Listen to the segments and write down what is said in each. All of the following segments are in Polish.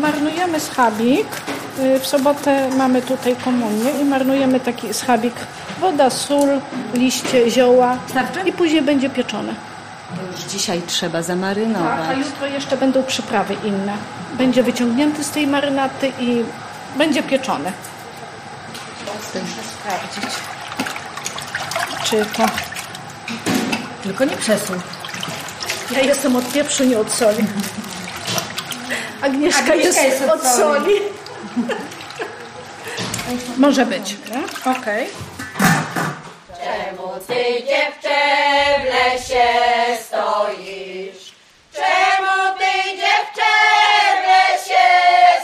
marnujemy schabik. Y, W sobotę mamy tutaj komunię i marnujemy taki schabik. Woda, sól, liście, zioła. Starczy? I później będzie pieczone. Już dzisiaj trzeba Tak, a zamarynować. jutro jeszcze będą przyprawy inne. Będzie wyciągnięty z tej marynaty i będzie pieczony. Muszę sprawdzić, czy to... Tylko nie przesuń. Ja jestem od pieprzu, nie od soli. Agnieszka, Agnieszka jest, jest od od soli. Może być. Okej. Czemu ty dziewczę w lesie stoisz? Czemu ty dziewczę w lesie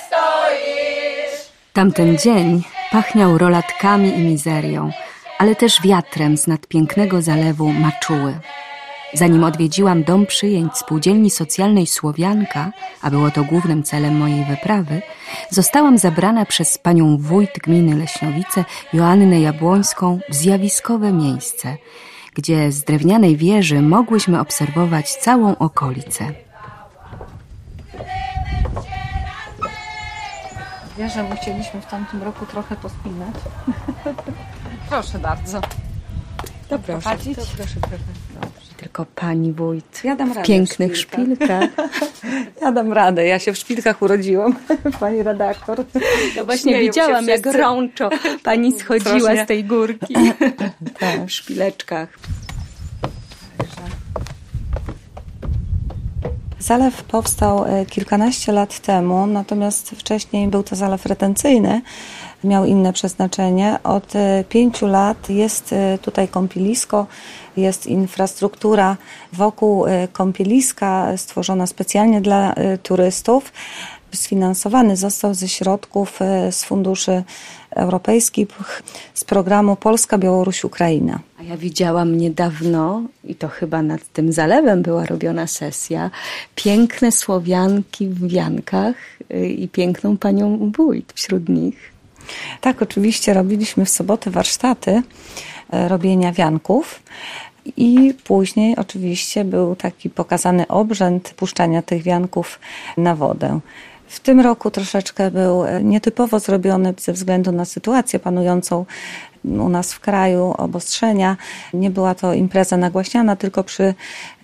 stoisz? Tamten dzień pachniał rolatkami i mizerią, ale też wiatrem z nad pięknego zalewu Maczuły. Zanim odwiedziłam dom przyjęć spółdzielni socjalnej Słowianka, a było to głównym celem mojej wyprawy, zostałam zabrana przez panią wójt gminy Leśnowice Joannę Jabłońską w zjawiskowe miejsce, gdzie z drewnianej wieży mogłyśmy obserwować całą okolicę. Wiesz, że musieliśmy w tamtym roku trochę pospinać. Proszę bardzo. To proszę, Popatrzeć? to proszę, proszę. Tylko pani wójt Ja dam w radę pięknych w szpilkach. szpilkach. Ja dam radę, ja się w szpilkach urodziłam, pani redaktor. No właśnie Śmieją widziałam, jak rączo pani schodziła z tej górki w szpileczkach. Zalew powstał e, kilkanaście lat temu, natomiast wcześniej był to zalew retencyjny, miał inne przeznaczenie. Od e, pięciu lat jest e, tutaj kąpielisko, jest infrastruktura wokół e, kąpieliska stworzona specjalnie dla turystów. Sfinansowany został ze środków z funduszy europejskich z programu Polska, Białoruś, Ukraina. A ja widziałam niedawno, i to chyba nad tym zalewem była robiona sesja, piękne Słowianki w wiankach y, i piękną panią wójt wśród nich. Tak, oczywiście robiliśmy w sobotę warsztaty e, robienia wianków. I później oczywiście był taki pokazany obrzęd puszczania tych wianków na wodę. W tym roku troszeczkę był e, nietypowo zrobiony ze względu na sytuację panującą u nas w kraju, obostrzenia. Nie była to impreza nagłaśniana, tylko przy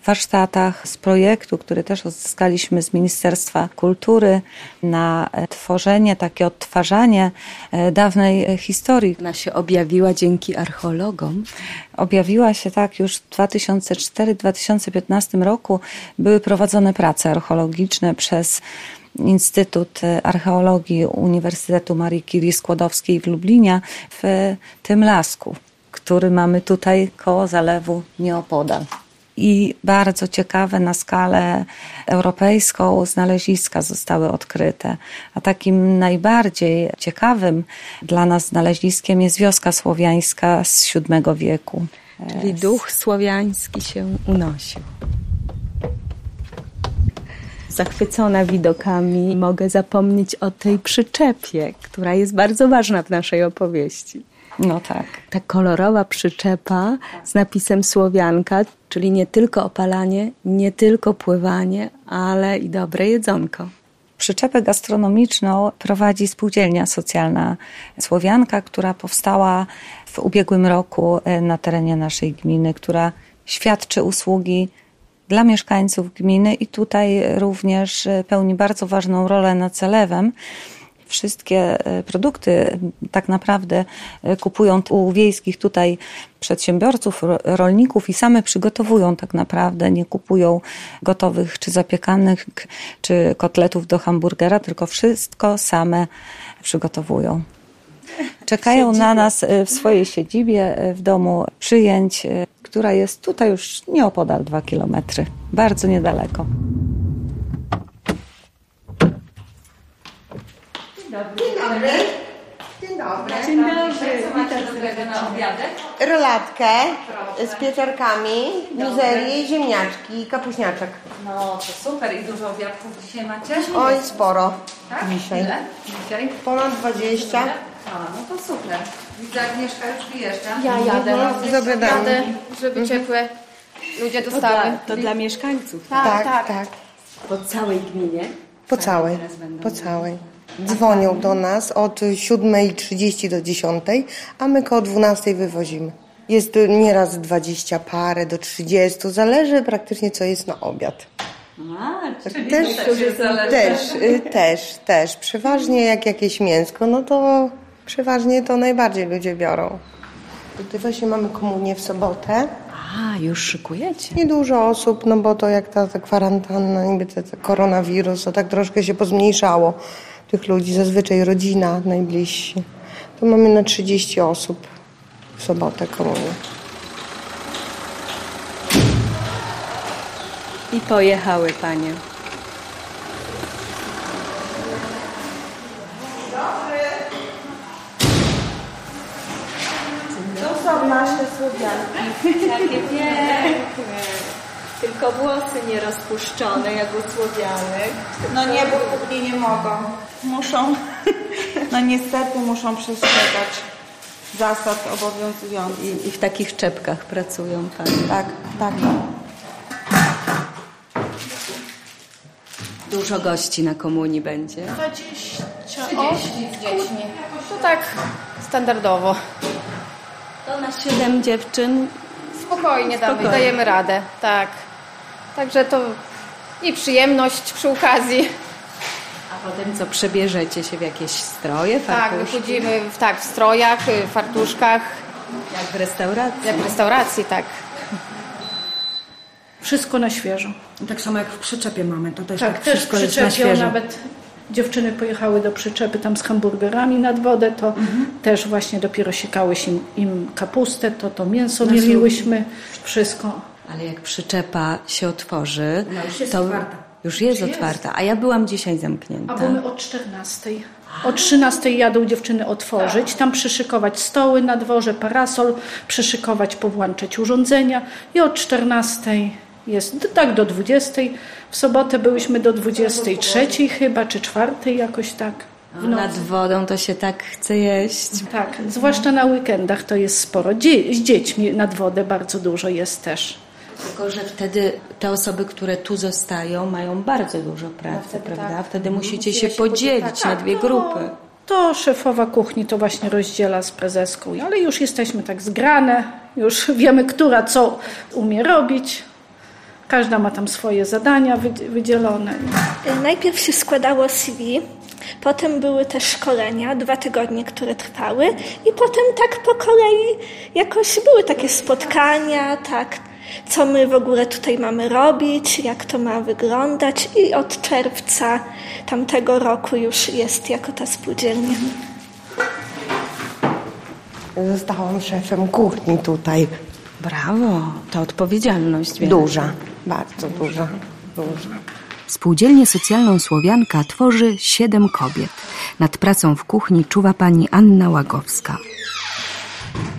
warsztatach z projektu, który też uzyskaliśmy z Ministerstwa Kultury na tworzenie, takie odtwarzanie e, dawnej historii. Ona się objawiła dzięki archeologom. Objawiła się tak już w 2004-2015 roku. Były prowadzone prace archeologiczne przez Instytut Archeologii Uniwersytetu Marii Curie Skłodowskiej w Lublinie w tym lasku, który mamy tutaj koło zalewu nieopodal. I bardzo ciekawe na skalę europejską znaleziska zostały odkryte. A takim najbardziej ciekawym dla nas znaleziskiem jest wioska słowiańska z VII wieku. Czyli duch słowiański się unosił. Zachwycona widokami mogę zapomnieć o tej przyczepie, która jest bardzo ważna w naszej opowieści. No tak. Ta kolorowa przyczepa z napisem Słowianka, czyli nie tylko opalanie, nie tylko pływanie, ale i dobre jedzonko. Przyczepę gastronomiczną prowadzi spółdzielnia socjalna Słowianka, która powstała w ubiegłym roku e, na terenie naszej gminy, która świadczy usługi dla mieszkańców gminy i tutaj również e, pełni bardzo ważną rolę nad zalewem. Wszystkie e, produkty tak naprawdę e, kupują u wiejskich tutaj przedsiębiorców, ro- rolników i same przygotowują tak naprawdę, nie kupują gotowych czy zapiekanych, czy kotletów do hamburgera, tylko wszystko same przygotowują. Czekają na nas e, w swojej siedzibie w domu przyjęć, która jest tutaj już nieopodal dwa kilometry, bardzo niedaleko. Dzień dobry. Dzień dobry. Co macie dobrego na obiadek? Rolatkę z pieczarkami, mizerię, ziemniaczki i kapuśniaczek. No to super. I dużo obiadków dzisiaj macie? Oj, sporo. Tak? dzisiaj. Ile? Dzisiaj? Ponad 20. A, no to super. Widzę, Agnieszka już wyjeżdża. Ja jadę. Zabieramy. Jadę, żeby ciepłe ludzie dostały. To dla mieszkańców. Tak, Tak, tak. tak. po całej gminie Po całej, po całej. Dzwonią do nas od 7.30 do 10.00, a my koło 12.00 wywozimy. Jest nieraz 20 parę do 30, zależy praktycznie co jest na obiad. Też, też, y, też, też. Przeważnie jak jakieś mięsko, no to przeważnie to najbardziej ludzie biorą. Tutaj właśnie mamy komunię w sobotę. A, już szykujecie. Niedużo osób, no bo to jak ta, ta kwarantanna, niby ten koronawirus, to tak troszkę się pozmniejszało tych ludzi, zazwyczaj rodzina, najbliżsi. To mamy na 30 osób w sobotę komunię. I pojechały panie. To są nasze słowianki. Takie piękne. Tylko włosy nie rozpuszczone, jak u Słowianek. No nie, bo kuchni nie mogą. Muszą, no niestety muszą przestrzegać zasad obowiązujących. I, I w takich czepkach pracują panie. Tak, tak. Dużo gości na komunii będzie. 20 30 z dziećmi. To tak standardowo. To na siedem dziewczyn. Spokojnie damy, Spokojnie. dajemy radę, tak. Także to i przyjemność przy okazji. A potem co, przebierzecie się w jakieś stroje, Tak, fartuszki? wychodzimy w, tak, w strojach, y, fartuszkach, Jak w restauracji. jak w restauracji, tak. Wszystko na świeżo. Tak samo jak w przyczepie mamy, to też Tak, tak, też wszystko jest na przyczepią świeżo. nawet dziewczyny pojechały do przyczepy tam z hamburgerami nad wodę, to Mhm. też właśnie dopiero siekałeś im, im kapustę, to to mięso mieliłyśmy, wszystko. Ale jak przyczepa się otworzy, No, już jest to otwarta. już jest Już otwarta. A ja byłam dzisiaj zamknięta. A bo my o 14. O 13 jadą dziewczyny otworzyć, tam przyszykować stoły na dworze, parasol, przyszykować, powłączać urządzenia i o 14 jest tak do 20. W sobotę byłyśmy do 23 chyba, czy 4 jakoś tak. Nad wodą to się tak chce jeść. Tak, zwłaszcza na weekendach to jest sporo. Dzie- z dziećmi nad wodę bardzo dużo jest też. Tylko, że wtedy te osoby, które tu zostają, mają bardzo dużo pracy, wtedy prawda? tak. Wtedy musicie Musimy się się podzielić podzielić. na Tak, dwie to- grupy. To szefowa kuchni to właśnie rozdziela z prezeską, ale już jesteśmy tak zgrane, już wiemy, która co umie robić. Każda ma tam swoje zadania wydzi- wydzielone. Najpierw się składało CV, potem były te szkolenia, dwa tygodnie, które trwały, i potem tak po kolei jakoś były takie spotkania, tak, co my w ogóle tutaj mamy robić, jak to ma wyglądać, i od czerwca tamtego roku już jest jako ta spółdzielnia. Zostałam szefem kuchni tutaj. Brawo, to odpowiedzialność. wielka. Duża, bardzo duża, duża. Spółdzielnię socjalną Słowianka tworzy siedem kobiet. Nad pracą w kuchni czuwa pani Anna Łagowska.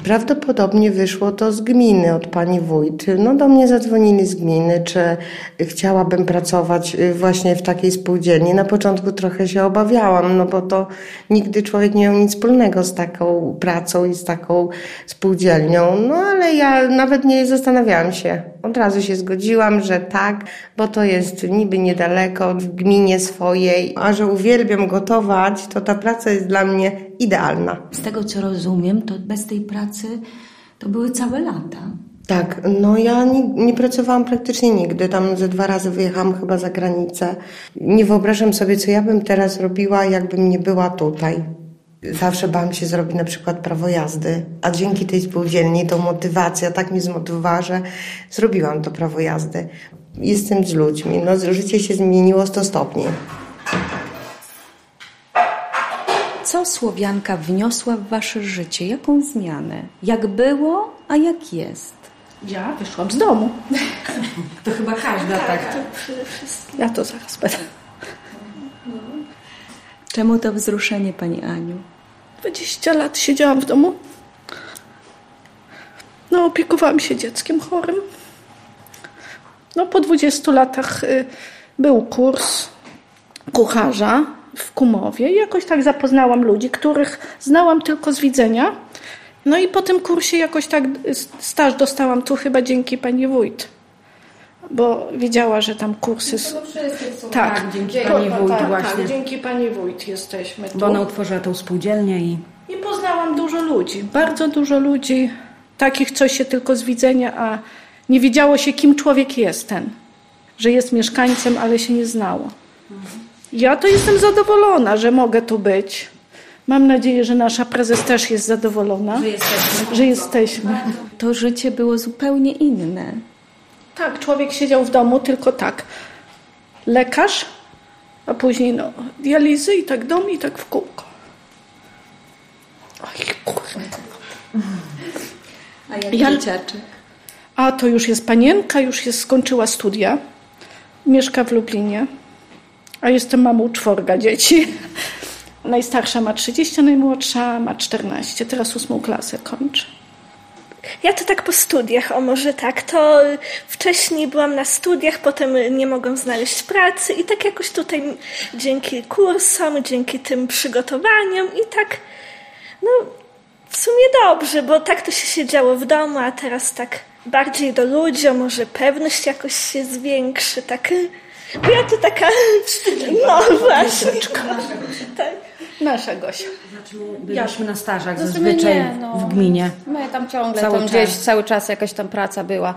Prawdopodobnie wyszło to z gminy od pani wójt. No do mnie zadzwonili z gminy, czy chciałabym pracować y, właśnie w takiej spółdzielni. Na początku trochę się obawiałam, no bo to nigdy człowiek nie miał nic wspólnego z taką pracą i z taką spółdzielnią. No ale ja nawet nie zastanawiałam się. Od razu się zgodziłam, że tak, bo to jest niby niedaleko w gminie swojej, a że uwielbiam gotować, to ta praca jest dla mnie idealna. Z tego co rozumiem, to bez tej pracy to były całe lata. Tak, no ja nie, nie pracowałam praktycznie nigdy. Tam ze dwa razy wyjechałam chyba za granicę. Nie wyobrażam sobie, co ja bym teraz robiła, jakbym nie była tutaj. Zawsze bałam się zrobić na przykład prawo jazdy, a dzięki tej spółdzielni to motywacja tak mnie zmotywowała, że zrobiłam to prawo jazdy. Jestem z ludźmi, no życie się zmieniło 100 stopni. Co Słowianka wniosła w wasze życie? Jaką zmianę? Jak było, a jak jest? Ja wyszłam z domu. To chyba każda tak. Ja to zaraz będę. Czemu to wzruszenie, pani Aniu? 20 lat siedziałam w domu. No, opiekowałam się dzieckiem chorym. No, po 20 latach y, był kurs kucharza w Kumowie. I jakoś tak zapoznałam ludzi, których znałam tylko z widzenia. No i po tym kursie jakoś tak staż dostałam tu chyba dzięki pani wójt. bo wiedziała, że tam kursy... s- Tak, tak, dzięki Dzie- pani wójt tak, właśnie. Tak, dzięki pani wójt jesteśmy tu. Bo ona utworzyła tą spółdzielnię i I poznałam dużo ludzi, bardzo dużo ludzi, takich, co się tylko z widzenia, a nie wiedziało się, kim człowiek jest ten, że jest mieszkańcem, ale się nie znało. Ja to jestem zadowolona, że mogę tu być. Mam nadzieję, że nasza prezes też jest zadowolona, że jesteśmy. Że jesteśmy. To życie było zupełnie inne. Tak, człowiek siedział w domu tylko tak. Lekarz, a później no, dializy i tak dom i tak w kółko. Oj, kurde. A jak Ja- dzieciaczek? A to już jest panienka, już jest, skończyła studia. Mieszka w Lublinie. A jestem mamą czworga dzieci. Najstarsza ma 30, a najmłodsza ma 14. Teraz ósmą klasę kończy. Ja to tak po studiach, o może tak. To wcześniej byłam na studiach, potem nie mogłam znaleźć pracy i tak jakoś tutaj dzięki kursom, dzięki tym przygotowaniom i tak, no w sumie dobrze, bo tak to się siedziało w domu, a teraz tak bardziej do ludzi, a może pewność jakoś się zwiększy, tak. Bo ja to taka, no właśnie. Tak. Nasza Gosia. znaczy my byliśmy na stażach No w sumie zazwyczaj nie, no. w gminie. My tam ciągle Cały tam czas. gdzieś cały czas jakaś tam praca była.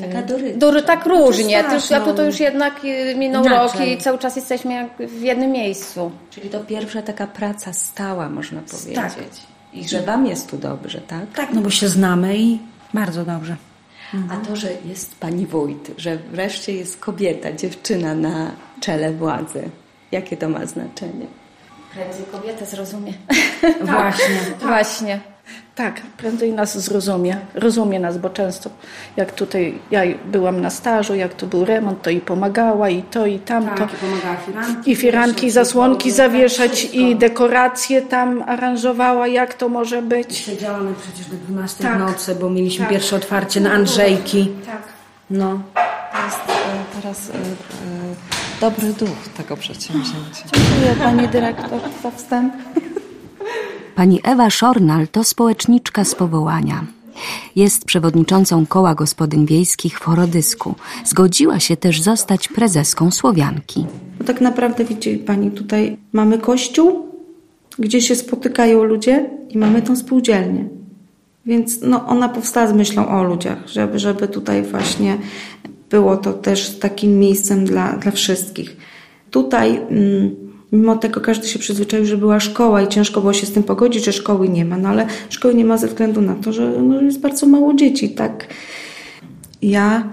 Taka. Dury, tak różnie, tak, też, a no. tu to już jednak y, minął Inaczej. rok i cały czas jesteśmy jak w jednym miejscu. Czyli to pierwsza taka praca stała, można powiedzieć. Tak. I że wam jest tu dobrze, tak? Tak, no bo się znamy i bardzo dobrze. A to, że jest pani wójt, że wreszcie jest kobieta, dziewczyna na czele władzy, jakie to ma znaczenie? Prędzej kobieta zrozumie. Właśnie. Właśnie. Tak, prędzej nas zrozumie. Rozumie nas, bo często jak tutaj ja byłam na stażu, jak tu był remont, to i pomagała, i to, i tamto. Tak, i pomagała firanki. I firanki, zasłonki i zawieszać, wszystko. i dekoracje tam aranżowała, jak to może być. Siedziałamy przecież do 12 Tak. w nocy, bo mieliśmy Tak. pierwsze otwarcie na Andrzejki. Tak. No. To jest e, teraz e, e, dobry duch tego przedsięwzięcia. Dziękuję pani dyrektor za wstęp. Pani Ewa Szornal to społeczniczka z powołania. Jest przewodniczącą koła gospodyń wiejskich w Chorodysku. Zgodziła się też zostać prezeską Słowianki. Bo tak naprawdę widzi Pani, tutaj mamy kościół, gdzie się spotykają ludzie i mamy tą spółdzielnię. Więc no, ona powstała z myślą o ludziach, żeby, żeby tutaj właśnie było to też takim miejscem dla, dla wszystkich. Tutaj, mm, mimo tego każdy się przyzwyczaił, że była szkoła i ciężko było się z tym pogodzić, że szkoły nie ma, no ale szkoły nie ma ze względu na to, że no, jest bardzo mało dzieci, tak. Ja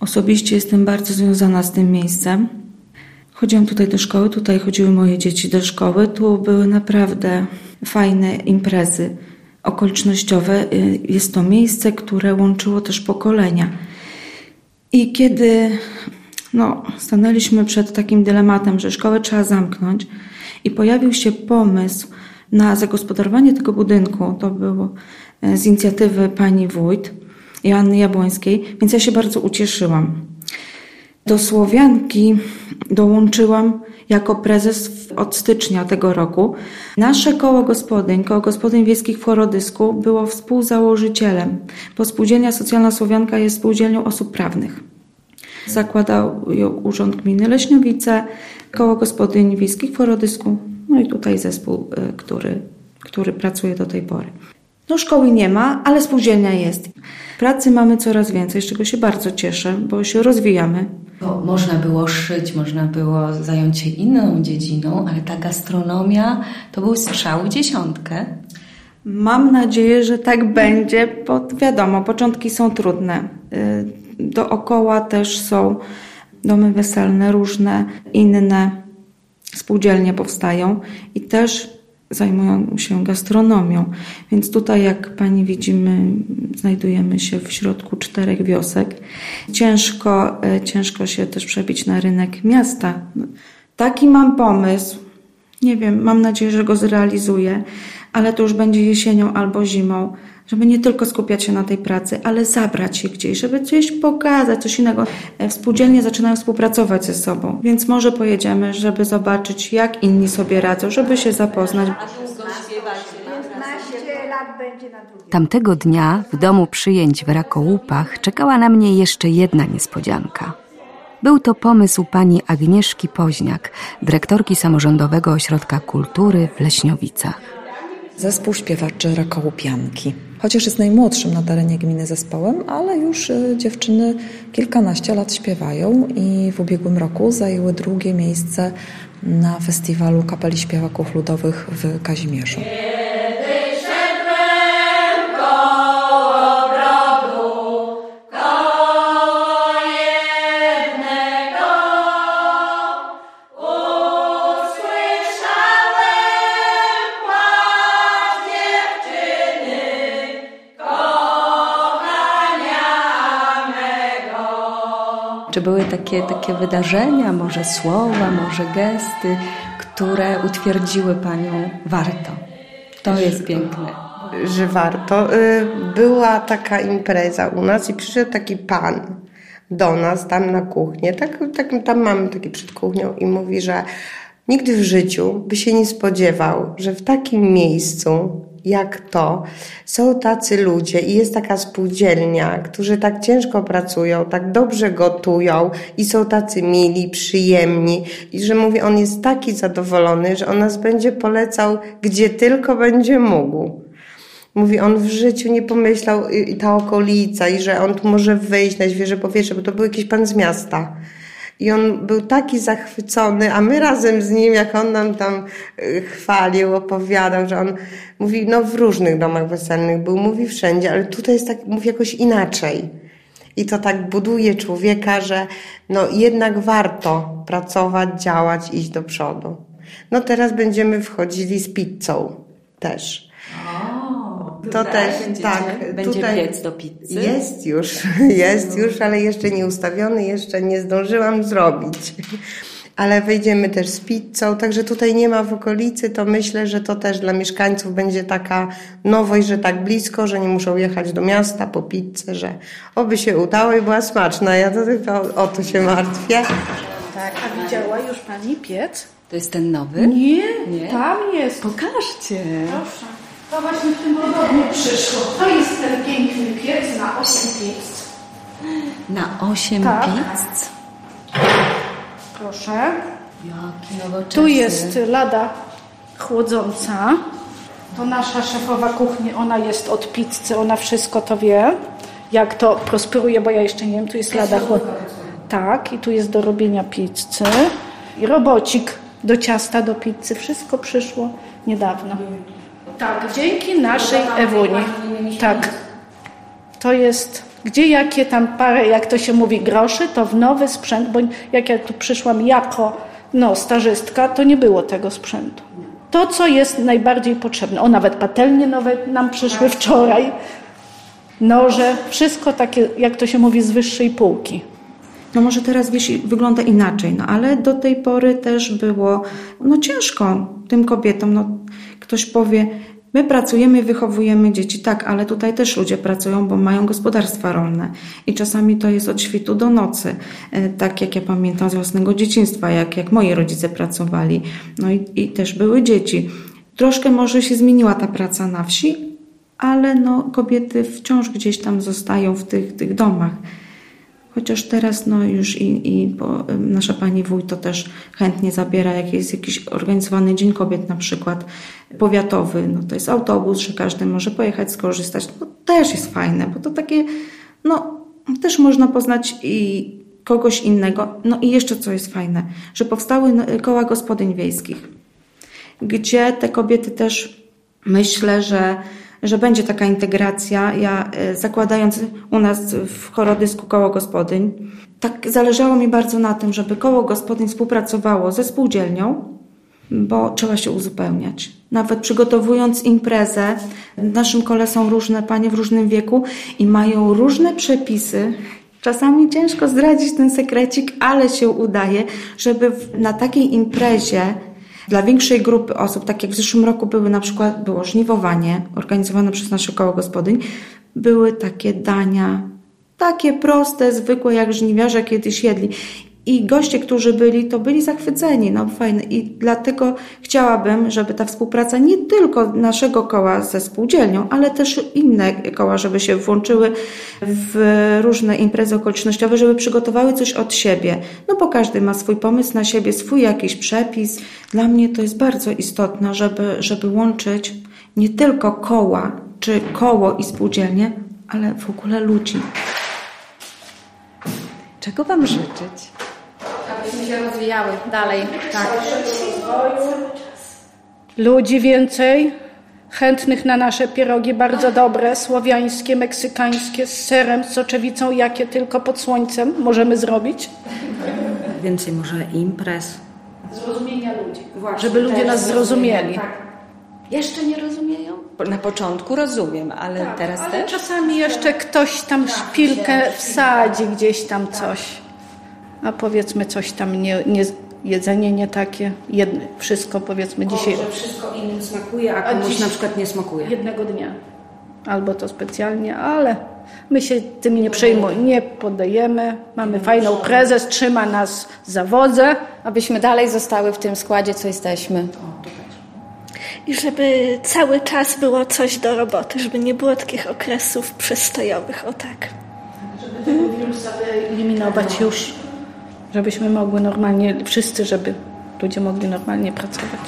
osobiście jestem bardzo związana z tym miejscem. Chodziłam tutaj do szkoły, tutaj chodziły moje dzieci do szkoły. Tu były naprawdę fajne imprezy okolicznościowe. Y, Jest to miejsce, które łączyło też pokolenia. I kiedy no, stanęliśmy przed takim dylematem, że szkołę trzeba zamknąć i pojawił się pomysł na zagospodarowanie tego budynku, to było e, z inicjatywy pani wójt Joanny Jabłońskiej, więc ja się bardzo ucieszyłam. Do Słowianki dołączyłam jako prezes od stycznia tego roku. Nasze koło gospodyń, koło gospodyń wiejskich w Chorodysku było współzałożycielem, bo Spółdzielnia Socjalna Słowianka jest spółdzielnią osób prawnych. Zakładał ją Urząd Gminy Leśniowice, koło gospodyń wiejskich w Chorodysku, no i tutaj zespół, y, który, który pracuje do tej pory. No szkoły nie ma, ale spółdzielnia jest. Pracy mamy coraz więcej, z czego się bardzo cieszę, bo się rozwijamy. Bo można było szyć, można było zająć się inną dziedziną, ale ta gastronomia to był strzał dziesiątkę. Mam nadzieję, że tak będzie, bo wiadomo, początki są trudne. Dookoła też są domy weselne, różne inne spółdzielnie powstają i też zajmują się gastronomią. Więc tutaj, jak pani widzimy, znajdujemy się w środku czterech wiosek. Ciężko, y, ciężko się też przebić na rynek miasta. Taki mam pomysł. Nie wiem, mam nadzieję, że go zrealizuję, ale to już będzie jesienią albo zimą, żeby nie tylko skupiać się na tej pracy, ale zabrać się gdzieś, żeby coś pokazać, coś innego. E, Spółdzielnie zaczynają współpracować ze sobą, więc może pojedziemy, żeby zobaczyć, jak inni sobie radzą, żeby się zapoznać. Tamtego dnia w domu przyjęć w Rakołupach czekała na mnie jeszcze jedna niespodzianka. Był to pomysł pani Agnieszki Poźniak, dyrektorki Samorządowego Ośrodka Kultury w Leśniowicach. Zespół śpiewaczy Rakołupianki. Chociaż jest najmłodszym na terenie gminy zespołem, ale już y, dziewczyny kilkanaście lat śpiewają i w ubiegłym roku zajęły drugie miejsce na festiwalu kapeli śpiewaków ludowych w Kazimierzu. Czy były takie, takie wydarzenia, może słowa, może gesty, które utwierdziły Panią warto? To jest piękne. Że warto. Y, Była taka impreza u nas i przyszedł taki pan do nas tam na kuchnię. Tak, tak, tam mamy taki przed kuchnią i mówi, że nigdy w życiu by się nie spodziewał, że w takim miejscu jak to są tacy ludzie i jest taka spółdzielnia, którzy tak ciężko pracują, tak dobrze gotują i są tacy mili, przyjemni i że mówi, on jest taki zadowolony, że on nas będzie polecał, gdzie tylko będzie mógł. Mówi, on w życiu nie pomyślał i i ta okolica i że on tu może wyjść na świeże powietrze, bo to był jakiś pan z miasta. I on był taki zachwycony, a my razem z nim, jak on nam tam y, chwalił, opowiadał, że on mówi, no w różnych domach weselnych był, mówi wszędzie, ale tutaj jest tak, mówi jakoś inaczej. I to tak buduje człowieka, że no jednak warto pracować, działać, iść do przodu. No teraz będziemy wchodzili z pizzą też. To też, tak. Będzie tutaj piec do pizzy? Jest już, jest już, ale jeszcze nie ustawiony, jeszcze nie zdążyłam zrobić. Ale wejdziemy też z pizzą, także tutaj nie ma w okolicy, to myślę, że to też dla mieszkańców będzie taka nowość, że tak blisko, że nie muszą jechać do miasta po pizzę, że oby się udało i była smaczna. Ja to tylko o to się martwię. Tak, a widziała już Pani piec? To jest ten nowy? Nie, Nie? tam jest. Pokażcie. Proszę. To właśnie w tym tygodniu przyszło. To jest ten piękny piec na 8 pizz. Na osiem Tak. pizz. Proszę. Jaki nowoczesny. Tu jest lada chłodząca. To nasza szefowa kuchni, ona jest od pizzy, ona wszystko to wie, jak to prosperuje, bo ja jeszcze nie wiem, tu jest lada chłodząca. Tak, i tu jest do robienia pizzy. I robocik do ciasta, do pizzy, wszystko przyszło niedawno. Tak, dzięki naszej Ewuni. Tak. To jest, gdzie jakie tam parę, jak to się mówi, groszy, to w nowy sprzęt, bo jak ja tu przyszłam jako no, stażystka, to nie było tego sprzętu. To, co jest najbardziej potrzebne. O, nawet patelnie nowe nam przyszły wczoraj. Noże, wszystko takie, jak to się mówi, z wyższej półki. No może teraz wiesz, wygląda inaczej, no ale do tej pory też było no ciężko tym kobietom. No, ktoś powie, my pracujemy, wychowujemy dzieci, tak, ale tutaj też ludzie pracują, bo mają gospodarstwa rolne i czasami to jest od świtu do nocy. E, Tak jak ja pamiętam z własnego dzieciństwa, jak, jak moi rodzice pracowali, no i, i też były dzieci. Troszkę może się zmieniła ta praca na wsi, ale no, kobiety wciąż gdzieś tam zostają w tych, tych domach. Chociaż teraz no już i, i bo, nasza pani wójt to też chętnie zabiera, jak jest jakiś organizowany Dzień Kobiet na przykład powiatowy, no to jest autobus, że każdy może pojechać, skorzystać. No też jest fajne, bo to takie, no też można poznać i kogoś innego. No i jeszcze co jest fajne, że powstały no, koła gospodyń wiejskich, gdzie te kobiety też myślę, że że będzie taka integracja. Ja e, zakładając u nas w Chorodysku koło gospodyń, tak zależało mi bardzo na tym, żeby koło gospodyń współpracowało ze spółdzielnią, bo trzeba się uzupełniać. Nawet przygotowując imprezę, w naszym kole są różne panie w różnym wieku i mają różne przepisy. Czasami ciężko zdradzić ten sekrecik, ale się udaje, żeby na takiej imprezie dla większej grupy osób, tak jak w zeszłym roku były na przykład, było żniwowanie organizowane przez nasze koło gospodyń, były takie dania, takie proste, zwykłe, jak żniwiarze kiedyś jedli. I goście, którzy byli, to byli zachwyceni, no fajne. I dlatego chciałabym, żeby ta współpraca nie tylko naszego koła ze spółdzielnią, ale też inne koła, żeby się włączyły w różne imprezy okolicznościowe, żeby przygotowały coś od siebie. No bo każdy ma swój pomysł na siebie, swój jakiś przepis. Dla mnie to jest bardzo istotne, żeby, żeby łączyć nie tylko koła, czy koło i spółdzielnie, ale w ogóle ludzi. Czego Wam życzyć? Abyśmy się rozwijały dalej. Tak. Ludzi więcej, chętnych na nasze pierogi, bardzo dobre, słowiańskie, meksykańskie, z serem, z soczewicą, jakie tylko pod słońcem możemy zrobić. Więcej może imprez. Zrozumienia ludzi, żeby ludzie nas zrozumieli. Jeszcze nie rozumieją? Na początku rozumiem, ale teraz Ale też? czasami jeszcze ktoś tam szpilkę wsadzi, gdzieś tam coś. A powiedzmy coś tam nie, nie jedzenie nie takie, jedno, wszystko powiedzmy dzisiaj Że wszystko innym smakuje, a A komuś dziś- na przykład nie smakuje. jednego dnia. Albo to specjalnie, ale my się tym nie przejmujemy, nie poddajemy. Mamy fajną prezes, trzyma nas za wodze. Abyśmy dalej zostały w tym składzie, co jesteśmy. I żeby cały czas było coś do roboty, żeby nie było takich okresów przestojowych, o tak. Wirusa wyeliminować już, żebyśmy mogły normalnie, wszyscy, żeby ludzie mogli normalnie pracować.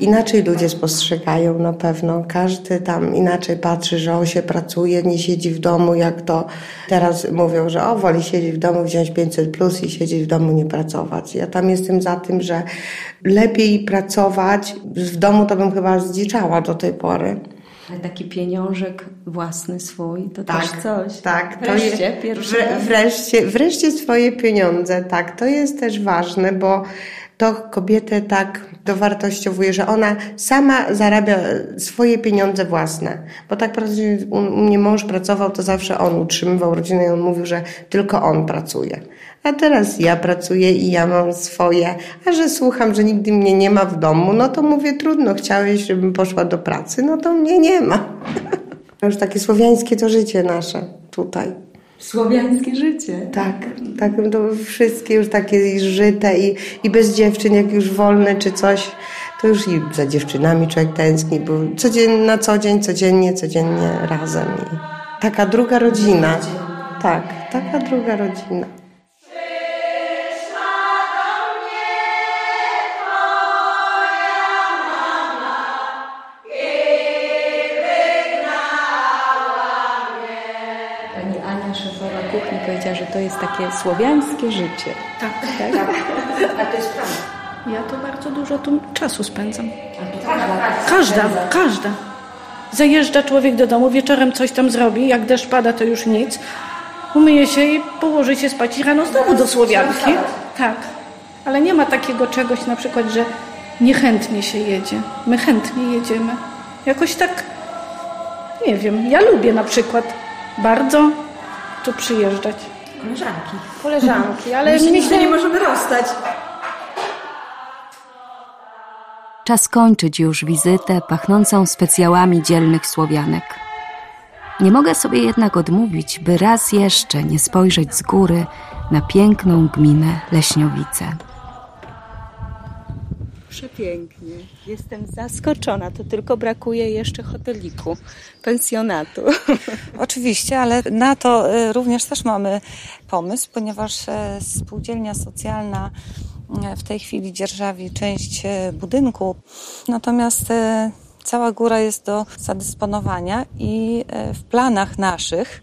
Inaczej ludzie spostrzegają na pewno. Każdy tam inaczej patrzy, że on się pracuje, nie siedzi w domu, jak to teraz mówią, że o, woli siedzieć w domu, wziąć 500 plus i siedzieć w domu, nie pracować. Ja tam jestem za tym, że lepiej pracować. W domu to bym chyba zdziczała do tej pory. Ale taki pieniążek własny swój, to też coś. Tak, to Wreszcie, jest, wre- raz. wreszcie, wreszcie swoje pieniądze, tak, to jest też ważne, bo to kobietę tak dowartościowuje, że ona sama zarabia swoje pieniądze własne. Bo tak u mnie mąż pracował, to zawsze on utrzymywał rodzinę i on mówił, że tylko on pracuje. A teraz ja pracuję i ja mam swoje, a że słucham, że nigdy mnie nie ma w domu, no to mówię, trudno, chciałeś, żebym poszła do pracy, no to mnie nie ma. To już takie słowiańskie to życie nasze tutaj. Słowiańskie życie. Tak, tak, to wszystkie już takie żyte i, i bez dziewczyn, jak już wolne czy coś, to już i za dziewczynami człowiek tęskni, bo codziennie, na co dzień, codziennie, codziennie razem. I taka druga rodzina. Tak, taka druga rodzina. To jest takie słowiańskie życie. Tak, A to jest prawda. Ja to bardzo dużo tu czasu spędzam. Każda, każda. Zajeżdża człowiek do domu, wieczorem coś tam zrobi, jak deszcz pada, to już nic. Umyje się i położy się spać i rano znowu do Słowianki. Tak, ale nie ma takiego czegoś na przykład, że niechętnie się jedzie. My chętnie jedziemy. Jakoś tak, nie wiem, ja lubię na przykład bardzo tu przyjeżdżać. Koleżanki. Koleżanki, ale My się nigdy myślę, nie możemy rozstać. Czas kończyć już wizytę pachnącą specjałami dzielnych Słowianek. Nie mogę sobie jednak odmówić, by raz jeszcze nie spojrzeć z góry na piękną gminę Leśniowice. Przepięknie. Jestem zaskoczona. To tylko brakuje jeszcze hoteliku, pensjonatu. Oczywiście, ale na to e, również też mamy pomysł, ponieważ e, spółdzielnia socjalna e, w tej chwili dzierżawi część budynku, natomiast cała góra jest do zadysponowania i w planach naszych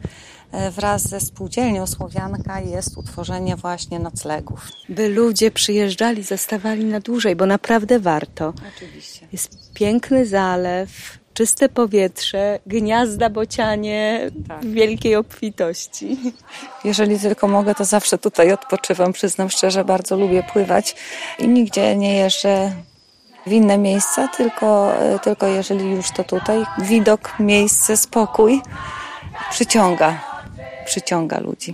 wraz ze spółdzielnią Słowianka jest utworzenie właśnie noclegów. By ludzie przyjeżdżali, zostawali na dłużej, bo naprawdę warto. Oczywiście. Jest piękny zalew, czyste powietrze, gniazda bocianie w wielkiej obfitości. Jeżeli tylko mogę, to zawsze tutaj odpoczywam. Przyznam szczerze, bardzo lubię pływać i nigdzie nie jeżdżę w inne miejsca, tylko, tylko jeżeli już to tutaj. Widok, miejsce, spokój przyciąga, przyciąga ludzi.